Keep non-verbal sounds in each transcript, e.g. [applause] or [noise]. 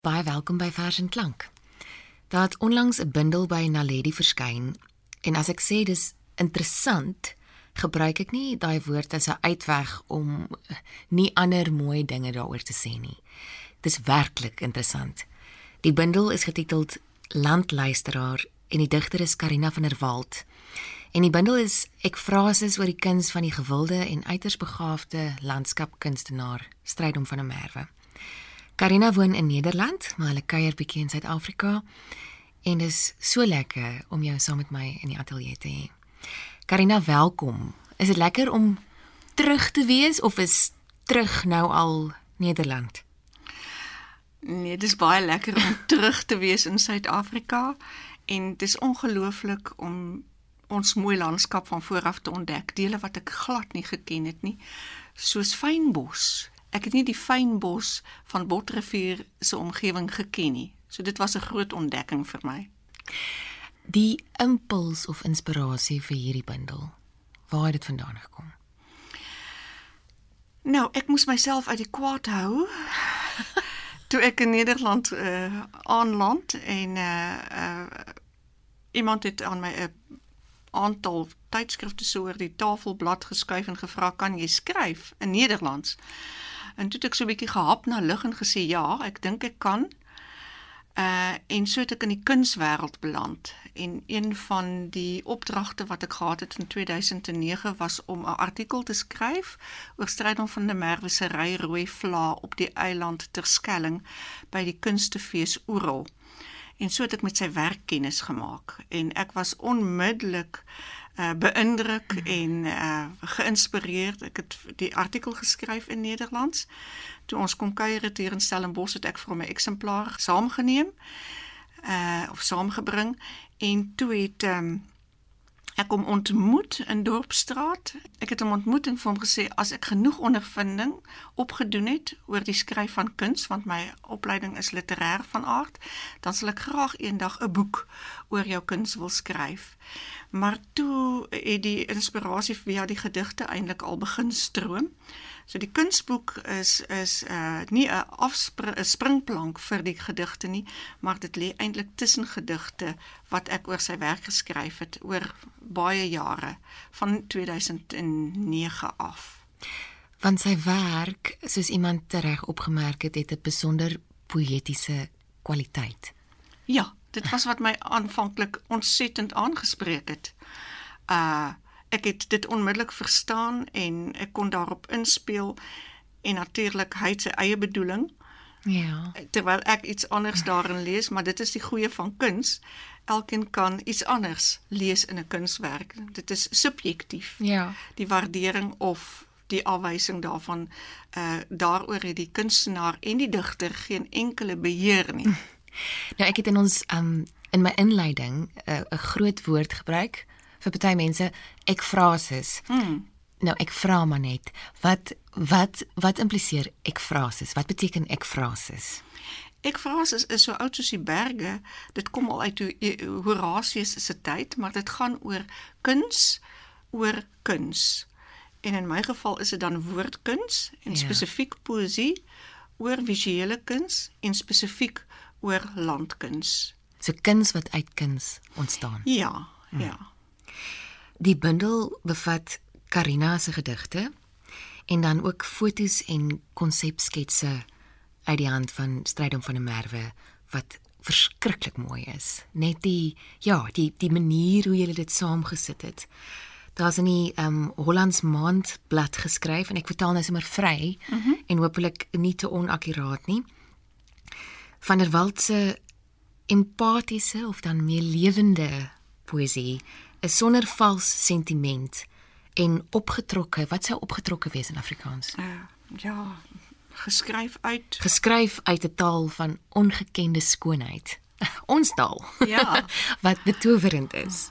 Baie welkom by Vers en Klank. Daar het onlangs 'n bundel by Naledi verskyn en as ek sê dis interessant, gebruik ek nie daai woord as 'n uitweg om nie ander mooi dinge daaroor te sê nie. Dis werklik interessant. Die bundel is getiteld Landluisteraar en die digter is Karina van der Walt. En die bundel is ek frases oor die kuns van die gewilde en uiters begaafde landskapkunstenaar Strydom van der Merwe. Karina woon in Nederland, maar hulle kuier bietjie in Suid-Afrika en dis so lekker om jou saam met my in die ateljee te hê. Karina, welkom. Is dit lekker om terug te wees of is terug nou al Nederland? Nee, dis baie lekker om [laughs] terug te wees in Suid-Afrika en dis ongelooflik om ons mooi landskap van vooraf te ontdek, dele wat ek glad nie geken het nie, soos fynbos. Ek het nie die fynbos van Botrivier se omgewing geken nie. So dit was 'n groot ontdekking vir my. Die impuls of inspirasie vir hierdie bundel. Waar het dit vandaan gekom? Nou, ek moes myself uit die kwaad hou. [laughs] Toe ek in Nederland uh aanland en uh uh iemand het aan my 'n aantal tydskrifte so oor die tafelblad geskuif en gevra kan jy skryf in Nederlands. En toe het ek so 'n bietjie gehap na lig en gesê ja, ek dink ek kan. Uh en so het ek in die kunswêreld beland. En een van die opdragte wat ek gehad het in 2009 was om 'n artikel te skryf oor Strydom van der Merwe se ry rooi vla op die eiland Terskelling by die kunstefees Oral. En so het ek met sy werk kennis gemaak en ek was onmiddellik uh beïndruk en uh geïnspireerd. Ek het die artikel geskryf in Nederlands. Toe ons kom kuier het hier in Stellenbosch het ek vir my eksemplaar saamgeneem uh of saamgebring en toe het um, ek hom ontmoet in Dorpsstraat. Ek het hom ontmoet en vir hom gesê as ek genoeg ondervinding opgedoen het oor die skryf van kuns want my opleiding is literêr van aard, dan sal ek graag eendag 'n een boek oor jou kuns wil skryf. Maar toe het die inspirasie via die gedigte eintlik al begin stroom. So die kunsboek is is uh nie 'n afspring springplank vir die gedigte nie, maar dit lê eintlik tussen gedigte wat ek oor sy werk geskryf het oor baie jare van 2009 af. Van sy werk, soos iemand reg opgemerk het, het 'n besonder poëtiese kwaliteit. Ja, dit was wat my aanvanklik ontsettend aangespreek het. Uh ek het dit onmiddellik verstaan en ek kon daarop inspel en natuurlik hy het sy eie bedoeling. Ja. Terwyl ek iets anders daarin lees, maar dit is die goeie van kuns. Elkeen kan iets anders lees in 'n kunswerk. Dit is subjektief. Ja. Die waardering of die afwysing daarvan uh daaroor het die kunstenaar en die digter geen enkele beheer nie. [laughs] Nou ek het in ons um in my inleiding 'n uh, groot woord gebruik vir party mense ekfrases. Hmm. Nou ek vra maar net, wat wat wat impliseer ekfrases? Wat beteken ekfrases? Ekfrases is so oud soos die berge. Dit kom al uit Horatius se tyd, maar dit gaan oor kuns, oor kuns. En in my geval is dit dan woordkuns en ja. spesifiek poësie oor visuele kuns en spesifiek oor landkuns. So kuns wat uit kuns ontstaan. Ja, hmm. ja. Die bundel bevat Karina se gedigte en dan ook fotos en konsepsketse uit die hand van Strydom van der Merwe wat verskriklik mooi is. Net die ja, die die manier hoe jy dit saamgesit het. Daar's in die ehm um, Hollands Maandblad geskryf en ek vertaal nou sommer vry mm -hmm. en hopelik nie te onakkuraat nie. Van der Walt se empatiese of dan meer lewende poësie is sonder vals sentiment en opgetrokke. Wat sou opgetrokke wees in Afrikaans? Uh, ja, geskryf uit geskryf uit 'n taal van ongekende skoonheid. [laughs] Ons taal. Ja, [laughs] wat betowerend is.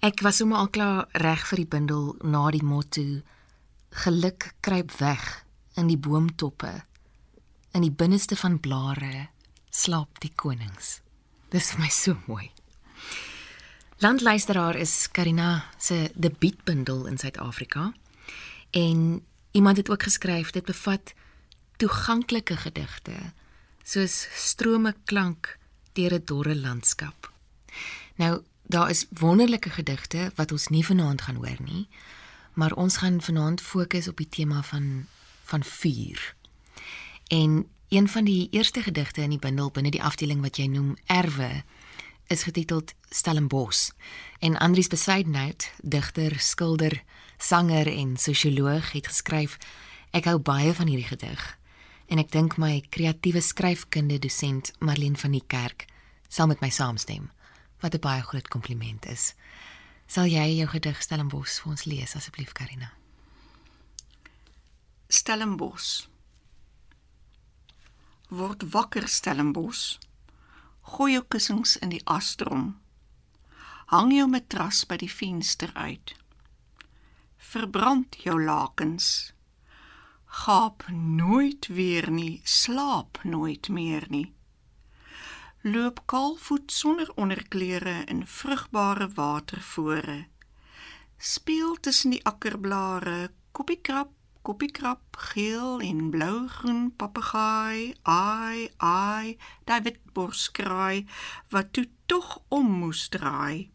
Ek was sommer al klaar reg vir die bundel na die motto geluk kruip weg in die boomtoppe. In die binneste van blare slaap die konings. Dis vir my so mooi. Landluisteraar is Karina se debuutbundel in Suid-Afrika. En iemand het ook geskryf dit bevat toeganklike gedigte soos strome klank deur 'n dorre landskap. Nou, daar is wonderlike gedigte wat ons nie vanaand gaan hoor nie, maar ons gaan vanaand fokus op die tema van van vuur. En een van die eerste gedigte in die bundel binne die afdeling wat jy noem Erwe is getiteld Stellenbos. En Andries Besaidnout, digter, skilder, sanger en sosioloog het geskryf: Ek hou baie van hierdie gedig. En ek dink my kreatiewe skryfkunde dosent Marlene van die Kerk sal met my saamstem. Wat 'n baie groot kompliment is. Sal jy jou gedig Stellenbos vir ons lees asseblief Karina? Stellenbos. Word wakker Stellenbos. Gooi jou kussings in die astrom. Hang jou matras by die venster uit. Verbrand jou lakens. Gaap nooit weer nie, slaap nooit meer nie. Loop kaalvoet sonder onderklere in vrugbare watervore. Speel tussen die akkerblare, koppiekrap koppiekrap, geel en blou-groen papegaai, ai ai, daai witborskraai wat toe tog om moes draai.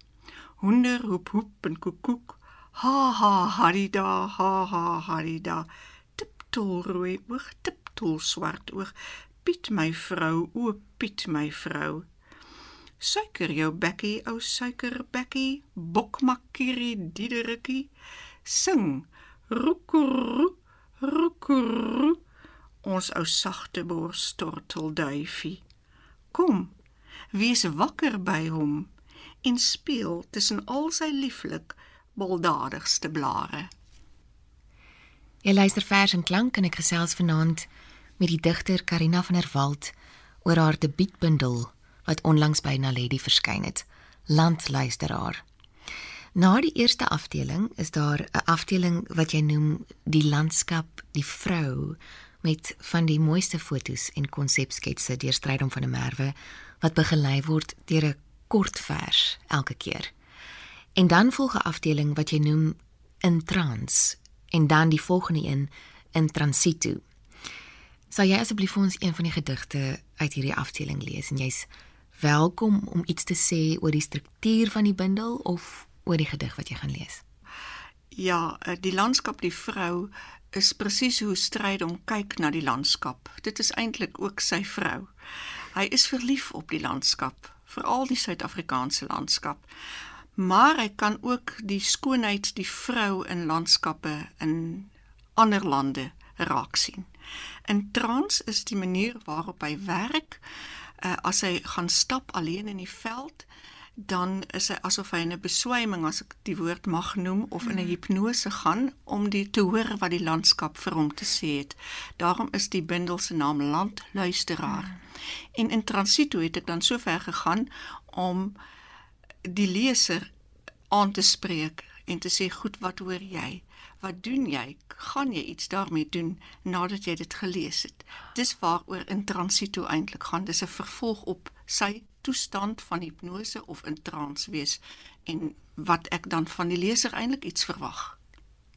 Honder hoep hoep en koekoek, ha ha harida, ha ha harida. Tiptol rooi oog, tiptol swart oog. Piet my vrou, o Piet my vrou. Suiker jou bekkie, ou suikerbekkie, bokmakkerie diederikkie. Sing Roekoeroe, roekoeroe, ons ou sagte borstortelduifie. Kom, wees wakker by hom en speel tussen al sy lieflik baldadigste blare. Jy luister vers en klank en ek gesels vanaand met die digter Karina van der Walt oor haar debuutbundel wat onlangs by Naledi verskyn het, Landluisteraar. Na die eerste afdeling is daar 'n afdeling wat jy noem die landskap, die vrou met van die mooiste fotos en konsepsketse deur Strydom van der Merwe wat begelei word deur 'n kort vers elke keer. En dan volg 'n afdeling wat jy noem in trans en dan die volgende een in transito. Sal jy asseblief vir ons een van die gedigte uit hierdie afdeling lees en jy's welkom om iets te sê oor die struktuur van die bundel of oor die gedig wat jy gaan lees. Ja, eh, die landskap die vrou is presies hoe stryd om kyk na die landskap. Dit is eintlik ook sy vrou. Hy is verlief op die landskap, veral die Suid-Afrikaanse landskap. Maar hy kan ook die skoonheid die vrou in landskappe in ander lande raak sien. In trans is die manier waarop hy werk uh, as hy gaan stap alleen in die veld dan is hy asof hy in 'n beswyming as ek die woord mag noem of in 'n mhm. hipnose gaan om die te hoor wat die landskap vir hom te sê het. Daarom is die bundel se naam Landluisteraar. Mhm. En in transito het ek dan so ver gegaan om die leser aan te spreek en te sê goed wat hoor jy? Wat doen jy? Gaan jy iets daarmee doen nadat jy dit gelees het? Dis waaroor in transito eintlik gaan. Dis 'n vervolg op sy toestand van hipnose of in trance wees en wat ek dan van die leser eintlik iets verwag.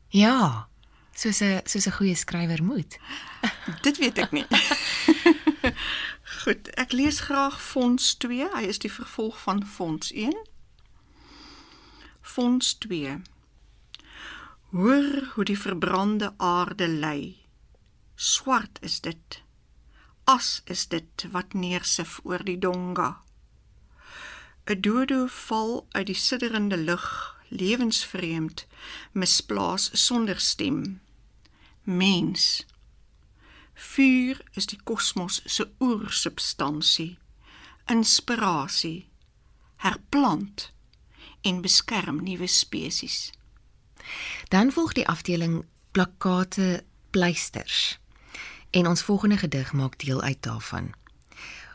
Ja, soos 'n soos 'n goeie skrywer moet. [laughs] Dit weet ek nie. [laughs] Goed, ek lees graag Fonds 2. Hy is die vervolg van Fonds 1. Fonds 2. Hoor hoe die verbrande aarde lê. Swart is dit. As is dit wat neersif oor die donga. 'n dodo val uit die sidderende lug, lewensvreemd, misplaas sonder stem. Mens. Vuur is die kosmos se oersubstansie, inspirasie, herplant en beskerm nuwe spesies. Dan volg die afdeling plakkate pleisters. En ons volgende gedig maak deel uit daarvan.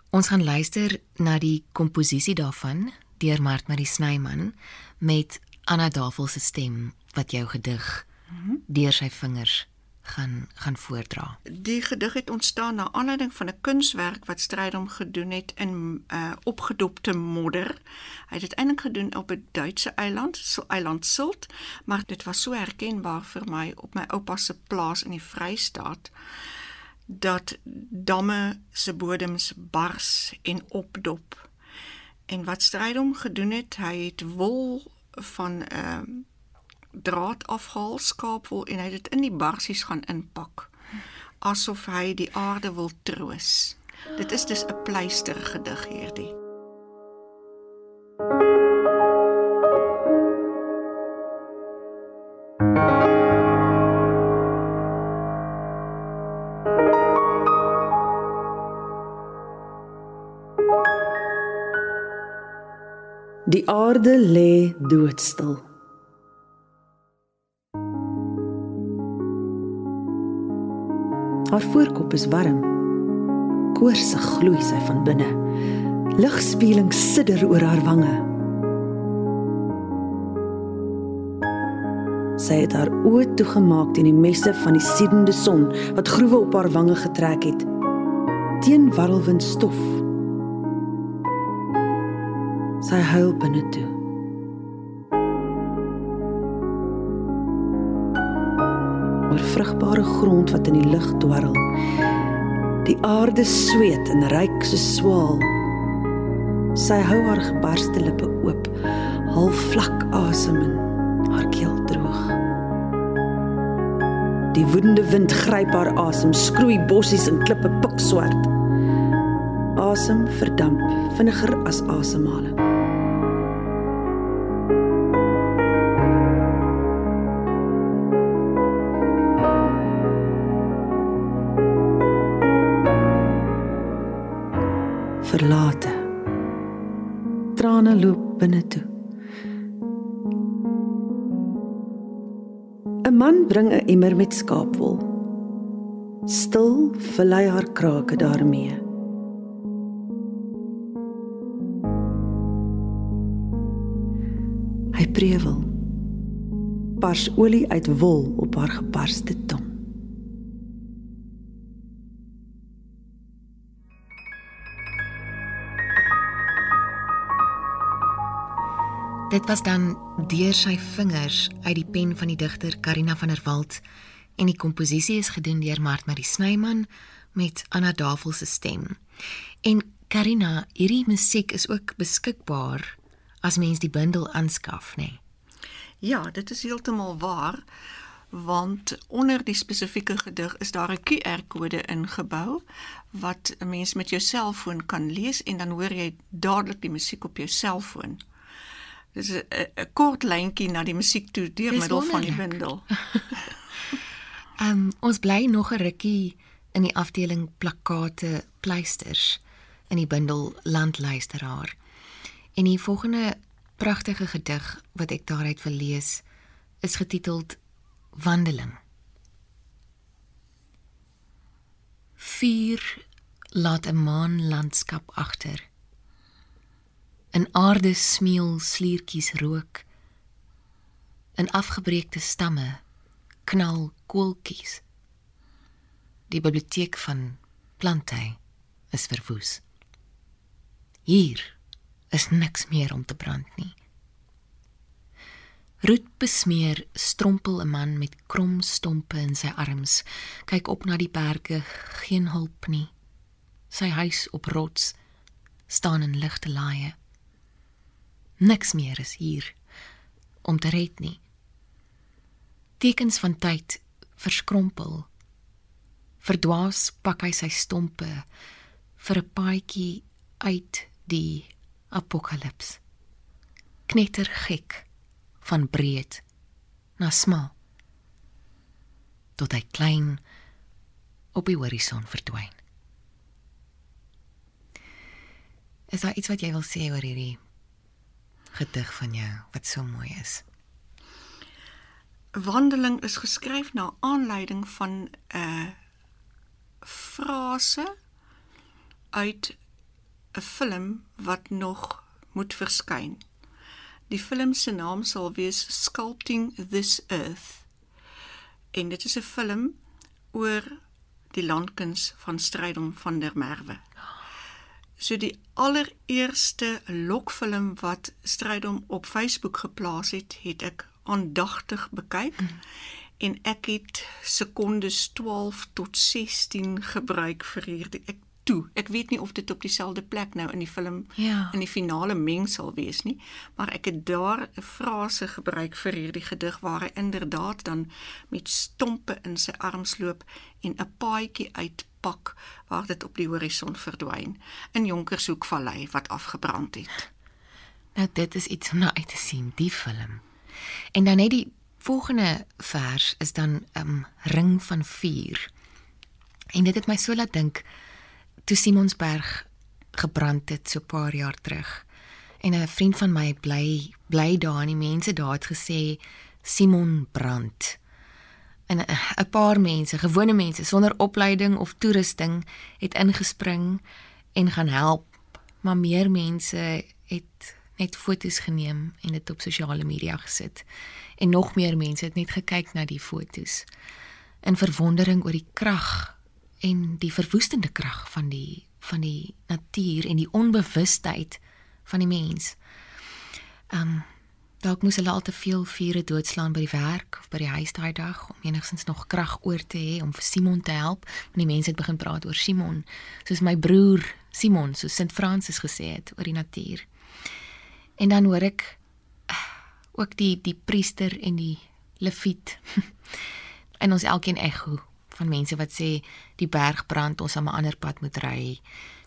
Ons gaan luister na die komposisie daarvan deur Mart Marie Snyman met Anna Davel se stem wat jou gedig deur sy vingers gaan gaan voordra. Die gedig het ontstaan na aanleiding van 'n kunswerk wat Strydom gedoen het in uh, opgedopte modder. Hy het dit eintlik gedoen op 'n Duitse eiland, so eiland Silt, maar dit was so herkenbaar vir my op my oupa se plaas in die Vrystaat dat damme se bodems bars en opdop. En wat Strydom gedoen het, hy het wol van ehm uh, draad afhaal, skaapwol en hy dit in die barsies gaan inpak asof hy die aarde wil troos. Dit is dus 'n pleister gedig hierdie. Die aarde lê doodstil. Haar voorkop is warm. Koorsig gloei sy van binne. Ligspieeling sidder oor haar wange. Sy het haar oë toegemaak teen die messe van die siedende son wat groewe op haar wange getrek het. Teen warrelwind stof. Sy huil binne toe. Oor vrugbare grond wat in die lug dwarrel. Die aarde sweet en ryk so swaal. Sy hou haar gebarste lippe oop, half vlak asem in, haar keel droog. Die woedende wind gryp haar asem, skroei bossies en klippe pikswart. Asem verdamp vinniger as asemhaling. Loop binne toe. 'n Man bring 'n emmer met skaapwol. Stil vul hy haar krake daarmee. Hy prewel. Pars olie uit wol op haar gebarste tong. Dit was dan deur sy vingers uit die pen van die digter Karina van der Walt en die komposisie is gedoen deur Mart Marie Snyman met Anna Davel se stem. En Karina, hierdie musiek is ook beskikbaar as mens die bundel aanskaf, nê? Nee? Ja, dit is heeltemal waar want onder die spesifieke gedig is daar 'n QR-kode ingebou wat 'n mens met jou selfoon kan lees en dan hoor jy dadelik die musiek op jou selfoon. Dis 'n kort lyntjie na die musiek toe deur middel van die bundel. [laughs] Ehm um, ons bly nog 'n rukkie in die afdeling plakkate pleisters in die bundel Landluisteraar. En die volgende pragtige gedig wat ek daaruit wil lees is getiteld Wandeling. Vier laat 'n maanlandskap agter in aarde smeel sliertjies rook. In afgebreekte stamme knal koeltjies die biblioteek van plante is verwoes. Hier is niks meer om te brand nie. Roet besmeer strompel 'n man met krom stompe in sy arms. Kyk op na die berge geen hulp nie. Sy huis op rots staan in ligte laaie Niks meer is hier om te red nie. Tekens van tyd verskrompel. Verdwaas pak hy sy stompe vir 'n paadjie uit die apokalips. Knetter gek van breed na smal tot hy klein op die horison verdwyn. Is daar iets wat jy wil sê oor hierdie gedig van jou wat so mooi is. Wandeling is geskryf na aanleiding van 'n uh, frase uit 'n film wat nog moet verskyn. Die film se naam sal wees Sculpting This Earth. En dit is 'n film oor die landkuns van Strydom van der Merwe. So die allereerste lokfilm wat Strydom op Facebook geplaas het, het ek aandagtig bekyk. Mm. en ek het sekondes 12 tot 16 gebruik vir hierdie ek toe. Ek weet nie of dit op dieselfde plek nou in die film Ja. in die finale mengsel wees nie, maar ek het daar 'n frase gebruik vir hierdie gedig waar hy inderdaad dan met stompe in sy arms loop en 'n paadjie uitpak waar dit op die horison verdwyn in Jonkershoekvallei wat afgebrand het. Nou dit is iets om na uit te sien, die film. En dan net die volgende vers is dan um Ring van vuur. En dit het my so laat dink toe Simonsberg gebrand het so 'n paar jaar terug. En 'n vriend van my bly bly daar en die mense daar het gesê Simon brand. En 'n paar mense, gewone mense sonder opleiding of toerusting het ingespring en gaan help. Maar meer mense het net foto's geneem en dit op sosiale media gesit. En nog meer mense het net gekyk na die foto's in verwondering oor die krag en die verwoestende krag van die van die natuur en die onbewustheid van die mens. Um dalk moes hulle al te veel vure doodslaan by die werk of by die huis daai dag om enigstens nog krag oor te hê om vir Simon te help. Want die mense het begin praat oor Simon, soos my broer Simon, soos Sint Francis gesê het oor die natuur. En dan hoor ek ah, ook die die priester en die leviet. [laughs] en ons elkeen ego van mense wat sê die berg brand, ons sal 'n ander pad moet ry.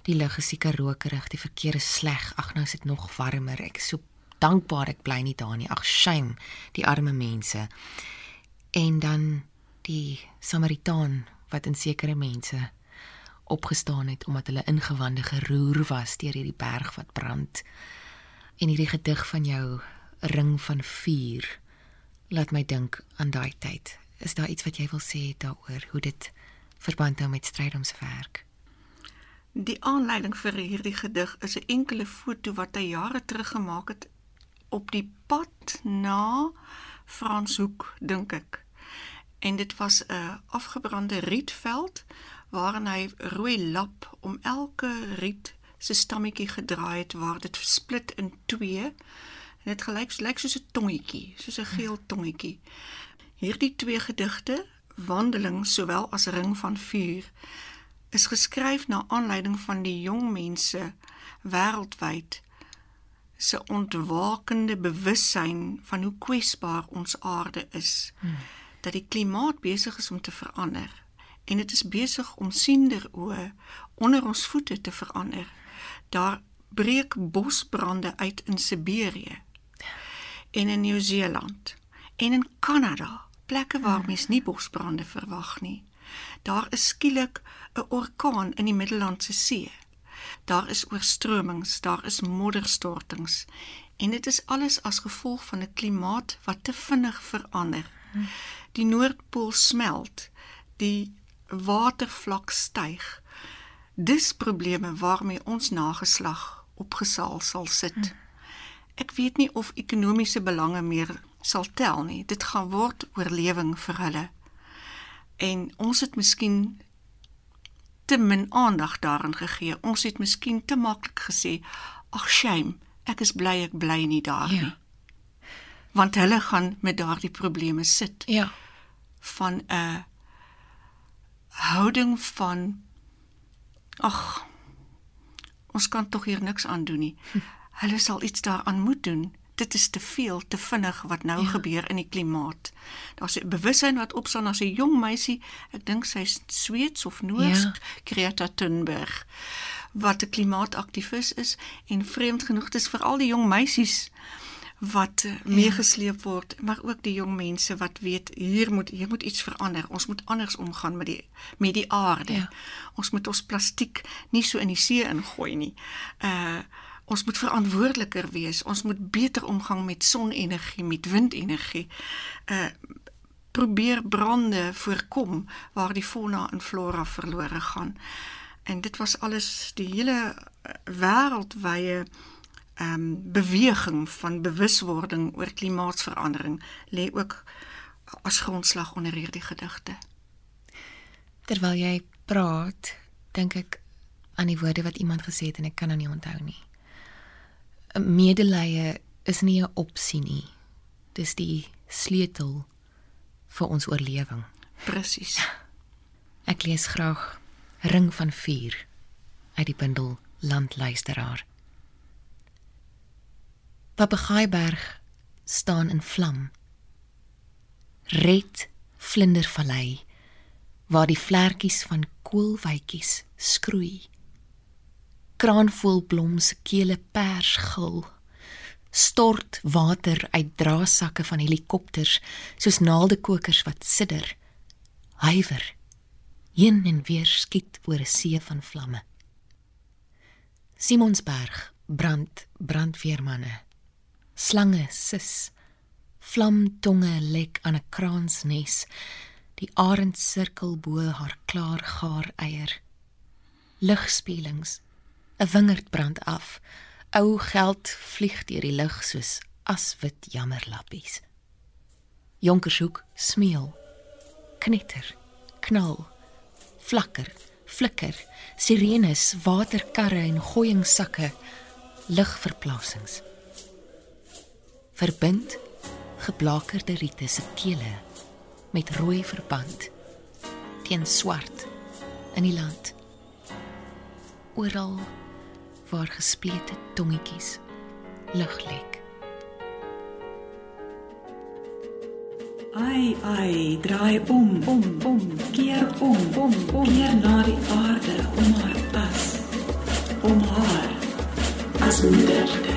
Die lug is seker rokerig, die verkeer is sleg. Ag nou is dit nog warmer. Ek is so dankbaar ek bly nie daar nie. Ag shame die arme mense. En dan die Samaritaan wat in sekere mense opgestaan het omdat hulle ingewande geroer was deur hierdie berg wat brand. En hierdie gedig van jou ring van vuur laat my dink aan daai tyd. Is daar iets wat jy wil sê daaroor hoe dit verband hou met Strydom se werk? Die aanleiding vir hierdie gedig is 'n enkele foto wat hy jare terug gemaak het op die pad na Franshoek, dink ek. En dit was 'n afgebrande rietveld waarin hy rooi lap om elke riet se stammetjie gedraai het waar dit split in twee. En dit gelyk lyk soos 'n tongetjie, soos 'n geel tongetjie. Hierdie twee gedigte, Wandeling sowel as Ring van vuur, is geskryf na aanleiding van die jong mense wêreldwyd se ontwakende bewussyn van hoe kwesbaar ons aarde is. Hmm. Dat die klimaat besig is om te verander en dit is besig om siender oë onder ons voete te verander. Daar breek bosbrande uit in Siberië en in Nieu-Seeland en in Kanada, plekke waar mens nie bosbrande verwag nie. Daar is skielik 'n orkaan in die Middellandse See. Daar is oorstromings, daar is modderstortings en dit is alles as gevolg van 'n klimaat wat te vinnig verander. Die Noordpool smelt, die watervlak styg. Dis probleme waarmee ons nageslag opgesaal sal sit. Ek weet nie of ekonomiese belange meer sal tel nie. Dit gaan word oorlewing vir hulle. En ons het miskien te min aandag daaraan gegee. Ons het miskien te maklik gesê, "Ag shame, ek is bly ek bly nie daar Ja. nie." Want hulle gaan met daardie probleme sit Ja. van 'n houding van ag ons kan tog hier niks aan doen nie. [laughs] Hulle sal iets daaraan moet doen. Dit is te veel, te vinnig wat nou Ja. ja. gebeur in die klimaat. Daar's 'n bewussyn wat opstaan as 'n jong meisie, ek dink sy's Sweeds of Noors, Ja. ja. Greta Thunberg, wat 'n klimaataktivis is en vreemd genoeg dis vir al die jong meisies wat uh, meegesleep word, maar ook die jong mense wat weet hier moet hier moet iets verander. Ons moet anders omgaan met die met die aarde. Ja. Ja. Ons moet ons plastiek nie so in die see ingooi nie. Uh ons moet verantwoordeliker wees. Ons moet beter omgang met sonenergie, met windenergie. Uh probeer brande voorkom waar die fauna en flora verlore gaan. En dit was alles die hele uh, wêreldwye ehm um, beweging van bewuswording oor klimaatsverandering lê ook as grondslag onder hierdie gedigte. Terwyl jy praat, dink ek aan die woorde wat iemand gesê het en ek kan dit nie onthou nie. Medelee is nie 'n opsie nie. Dis die sleutel vir ons oorlewing. Presies. [laughs] Ek lees graag Ring van vuur uit die bundel Landluisteraar. Papegaaieberg staan in vlam. Red Vlindervallei waar die vlekkies van koolwytjies skroei. Kraanvoelblom se kele pers gil. Stort water uit draasakke van helikopters soos naaldekokers wat sidder. Huiwer. Heen en weer skiet oor 'n see van vlamme. Simonsberg brand brandweermanne. Slange sis. Vlamtonge lek aan 'n kraansnes. Die arend sirkel bo haar klaar gaar eier. Ligspelings. 'n Wingerd brand af. Ou geld vlieg deur die lug soos aswit jammerlappies. Jonkershoek smeel. Knetter. Knal. Flakker. Flikker. Sirenes, waterkarre en gooiingsakke. Ligverplasings. Verbind geblakerde riete se kele met rooi verband teen swart in die land oral waar gesplete tongetjies lig lek. Ai ai draai om om om keer om om om keer na die aarde om haar as om haar as moeder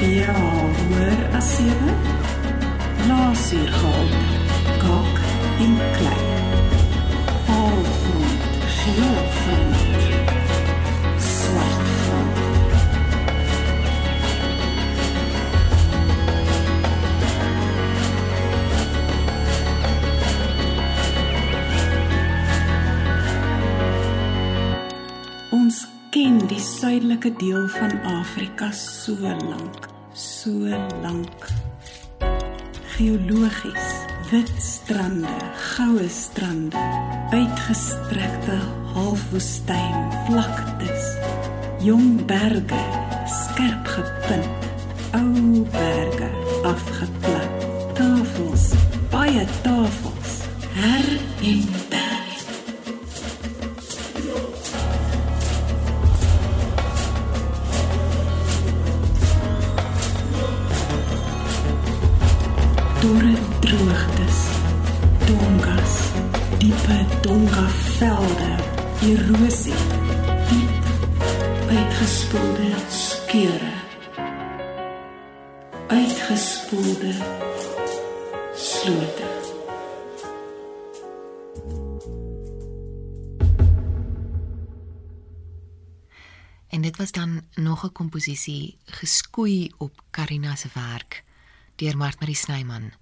pH hoër as 7 lae suurgehalte kalk en klei. Paalgrond, geelgrond, swartgrond. Ons ken die suidelike deel van Afrika so lank, so lank. Geologies, wit strande, goue strande, uitgestrekte halfwoestyn vlaktes, jong berge, skerp gepunt, ou berge afgeplat, tafels, baie tafels, her en donga velde, erosie, diep uitgespoelde skeure. Uitgespoelde slote. En dit was dan nog 'n komposisie geskoei op Karina se werk deur Martmarie Snyman.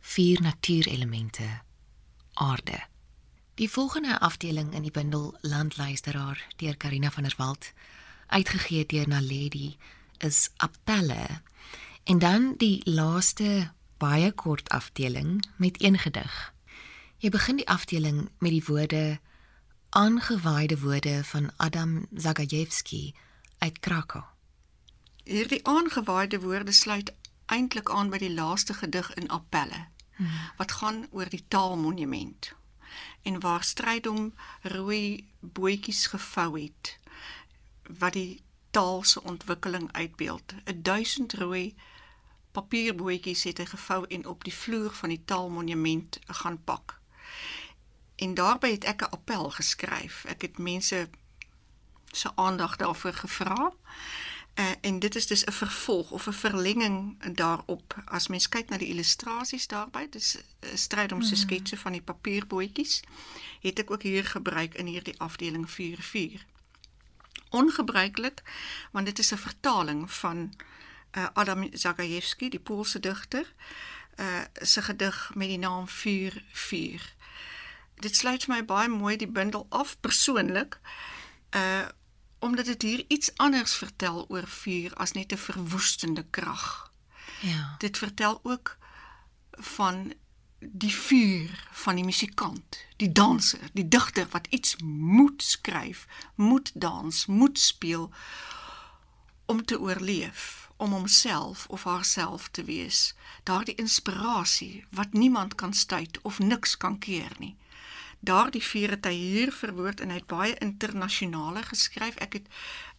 Vier natuurelemente. Aarde. Die volgende afdeling in die bundel Landluisteraar deur Karina van der Walt, uitgegee deur Naledi, is Appelle. En dan die laaste baie kort afdeling met een gedig. Jy begin die afdeling met die woorde aangewaaide woorde van Adam Zagajewski uit Krakow. Hierdie aangewaaide woorde sluit eintlik aan by die laaste gedig in Appelle wat gaan oor die taalmonument en waar strydom rooi bootjies gevou het wat die taal se ontwikkeling uitbeeld. 'n Duisend rooi papierbootjies het hy gevou en op die vloer van die taalmonument gaan pak. En daarbey het ek 'n appel geskryf. Ek het mense se aandag daarvoor gevra. Uh, en dit is dus 'n vervolg of 'n verlenging daarop. As mens kyk na die illustrasies daarbey, dis 'n stryd om se mm. sketse van die papierbootjies, het ek ook hier gebruik in hierdie afdeling 44. Ongebruiklik, want dit is 'n vertaling van uh, Adam Zagajewski, die Poolse digter, uh se gedig met die naam 44. Dit sluit my baie mooi die bundel af persoonlik. Uh omdat dit hier iets anders vertel oor vuur as net 'n verwoestende krag. Ja. Dit vertel ook van die vuur van die musikant, die danser, die digter wat iets moet skryf, moet dans, moet speel om te oorleef, om homself of haarself te wees. Daardie inspirasie wat niemand kan stuit of niks kan keer nie daardie vier het hy hier verwoord en hy het baie internasionale geskryf. Ek het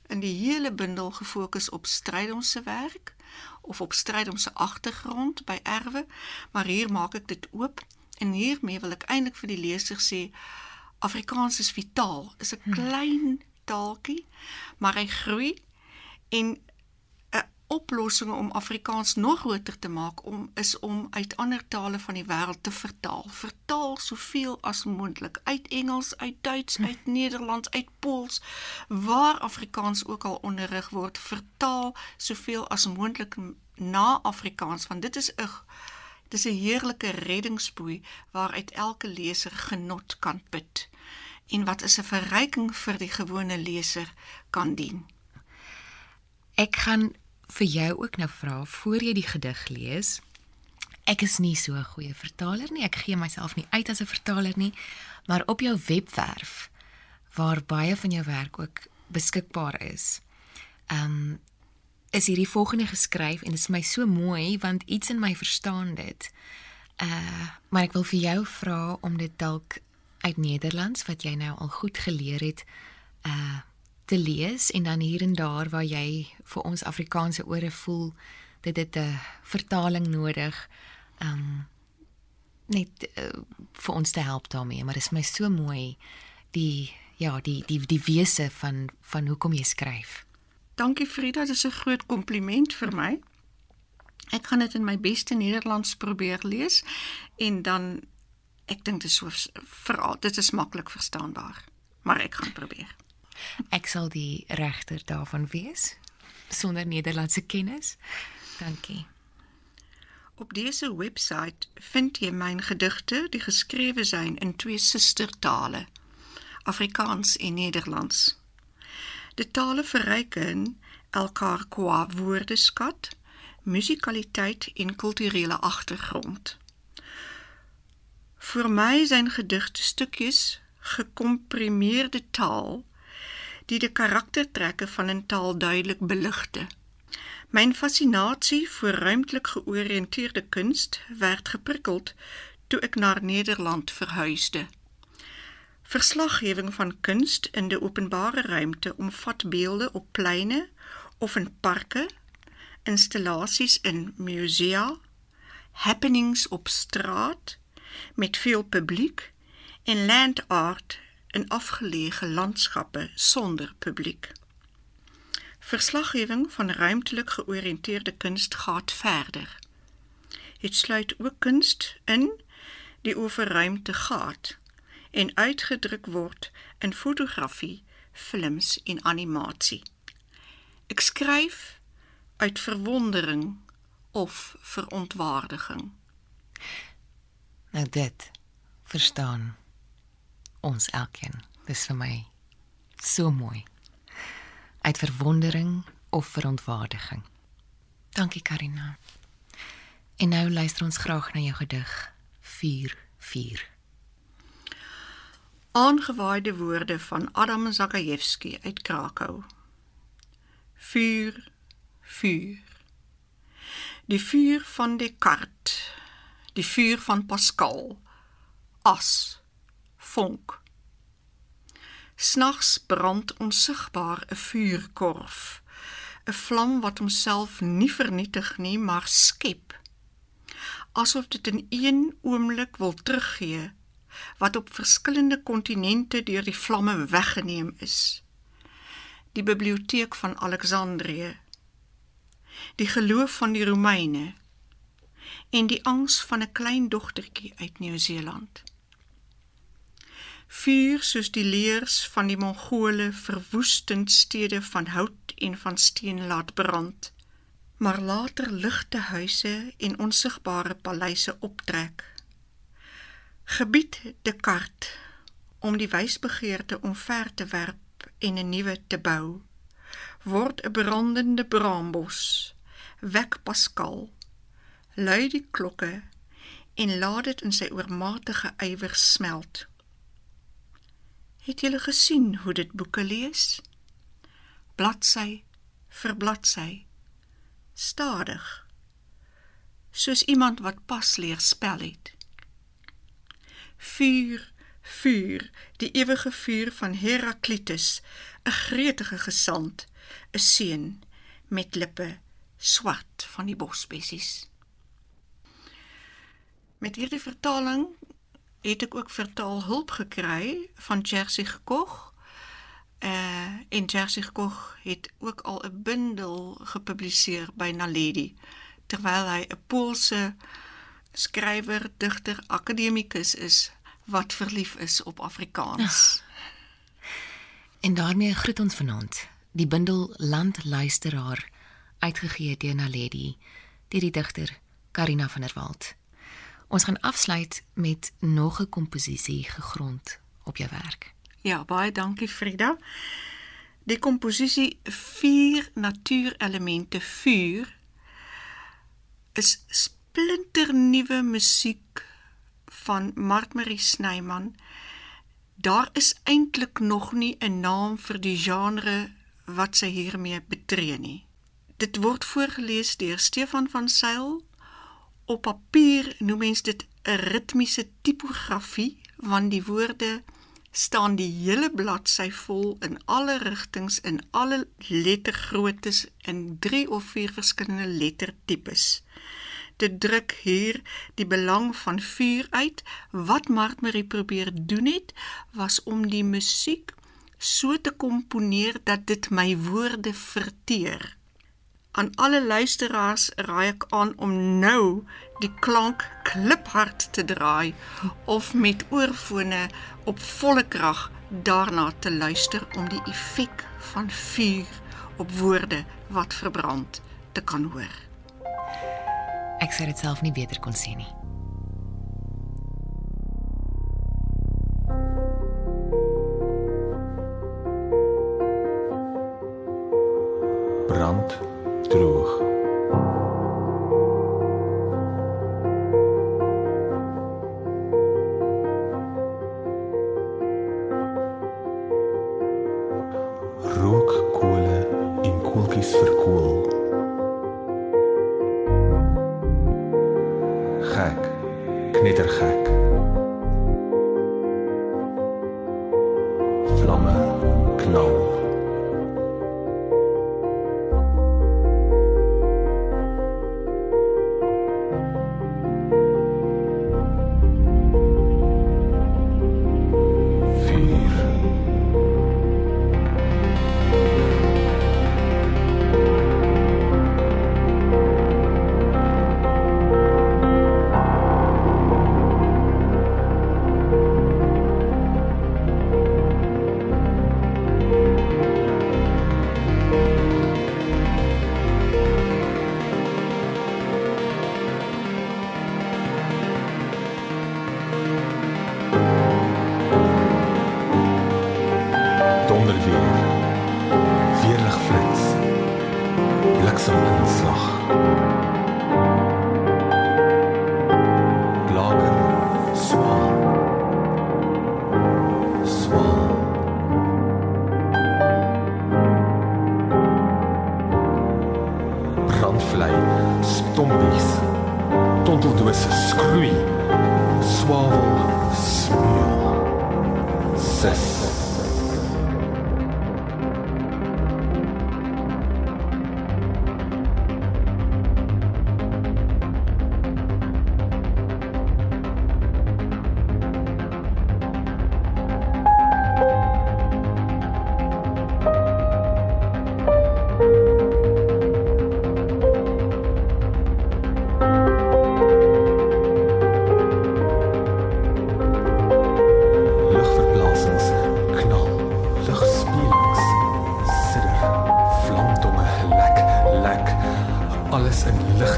in die hele bundel gefokus op strydom se werk of op strydom se agtergrond by erwe, maar hier maak ek dit oop en hiermee wil ek eintlik vir die leser sê Afrikaans is vitaal. Is 'n hmm. klein taaltjie, maar hy groei en oplossings om Afrikaans nog groter te maak om is om uit ander tale van die wêreld te vertaal. Vertaal soveel as moontlik uit Engels, uit Duits, hm. uit Nederlands, uit Pools, waar Afrikaans ook al onderrig word, vertaal soveel as moontlik na Afrikaans want dit is 'n dis 'n heerlike reddingsboei waaruit elke leser genot kan put en wat is 'n verryking vir die gewone leser kan dien. Ek gaan vir jou ook nou vra voor jy die gedig lees. Ek is nie so 'n goeie vertaler nie. Ek gee myself nie uit as 'n vertaler nie, maar op jou webwerf waar baie van jou werk ook beskikbaar is. Ehm um, is hierdie volgende geskryf en dit is my so mooi want iets in my verstaan dit. Uh maar ek wil vir jou vra om dit dalk uit Nederlands wat jy nou al goed geleer het uh te lees en dan hier en daar waar jy vir ons Afrikaanse ore voel dit het 'n vertaling nodig um net uh, vir ons te help daarmee maar dit is my so mooi die ja die die die wese van van hoekom jy skryf. Dankie Frida, dit is 'n groot kompliment vir my. Ek gaan dit in my beste Nederlands probeer lees en dan ek dink dit is so veral dit is maklik verstaanbaar, maar ek gaan probeer. Ek sal die regter daarvan wees sonder Nederlandse kennis. Dankie. Op dese webwerf vind jy myn gedigte, die geskrewe zijn in twee sustertale, Afrikaans en Nederlands. De tale verryken elkaar qua woordeskat, musikaliteit en kulturele agtergrond. Vir my zijn gedigte stukkies gekomprimeerde taal die die karaktertrekke van 'n taal duidelik beligte. My fascinasie vir ruimtelik georiënteerde kuns werd geprikkeld toe ek na Nederland verhuisde. Verslaggewing van kuns in die openbare ruimte omvat beelde op pleine of in parke, installasies in musea, happenings op straat met veel publiek en land art in afgeleë landskappe sonder publiek. Verslaggewing van ruimtelik georiënteerde kuns gaan verder. Dit sluit ook kuns in die oor ruimte gaan en uitgedruk word in fotografie, films en animasie. Ek skryf uit verwondering of verontwaardiging. Nou dit verstaan ons elkeen. Dis vir my so mooi. Uit verwondering of verontwaardiging. Dankie Karina. En nou luister ons graag na jou gedig 44. Aangewaaide woorde van Adam Zakajewski uit Krakou. Vuur, vuur. Die vuur van Descartes, die vuur van Pascal, as, vonk. Snags brand onsigbaar 'n vuurkorf, 'n vlam wat homself nie vernietig nie, maar skep. Asof dit in een oomblik wil teruggee wat op verskillende kontinente deur die vlamme weggeneem is. Die biblioteek van Alexandrië, die geloof van die Romeine en die angs van 'n klein dogtertjie uit Nieu-Seeland. Vuur soos die leers van die Mongole verwoestend stede van hout en van steen laat brand, maar later ligte huise en onsigbare paleise optrek. Gebied Descartes om die wysbegeerte omver te werp en 'n nuwe te bou word 'n brandende braambos wek Pascal lui die klokke en laat dit in sy oormatige ywer smelt Het julle gesien hoe dit boeke lees? Bladsy vir bladsy. Stadig. Soos iemand wat pas leer spel het. Vuur vuur die ewige vuur van Heraklitus 'n gretige gesant 'n seun met lippe swart van die bosbessies. Met hierdie vertaling het ek ook vertaalhulp gekry van Jerzy Koch uh en Jerzy Koch het ook al 'n bundel gepubliseer by Naledi terwyl hy 'n Poolse skrywer, digter, akademikus is wat verlief is op Afrikaans. En daarmee groet ons vanaand die bundel Landluisteraar uitgegee deur Naledi deur die digter Karina van der Walt. Ons gaan afsluit met nog 'n komposisie gegrond op jou werk. Ja, baie dankie Frida. Die komposisie Vier natuurelemente vuur is splinternuwe musiek van Martmarie Snyman. Daar is eintlik nog nie 'n naam vir die genre wat sy hiermee betree nie. Dit word voorgeles deur Stefan van Sail. Op papier noem mens dit 'n ritmiese tipografie want die woorde staan die hele bladsy vol in alle rigtings in alle lettergroottes in 3 of 4 verskillende lettertipes dit druk hier die belang van vuur uit. Wat Martmarie probeer doen het, was om die musiek so te komponeer dat dit my woorde verteer. Aan alle luisteraars raai ek aan om nou die klank kliphard te draai of met oorfone op volle krag daarna te luister om die effek van vuur op woorde wat verbrand te kan hoor. Ek sê dit self nie beter kon sê nie. Brand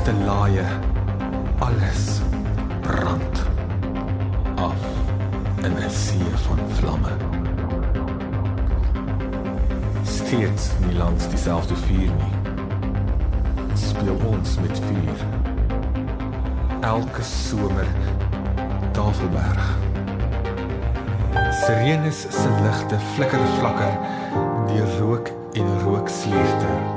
ligte laaie, alles brand af in 'n see van vlamme. Steeds nie langs dieselfde vuur nie. Speel ons met vuur. Elke somer Tafelberg. Sirenes se ligte flikker flakker deur rook en rooksleerte.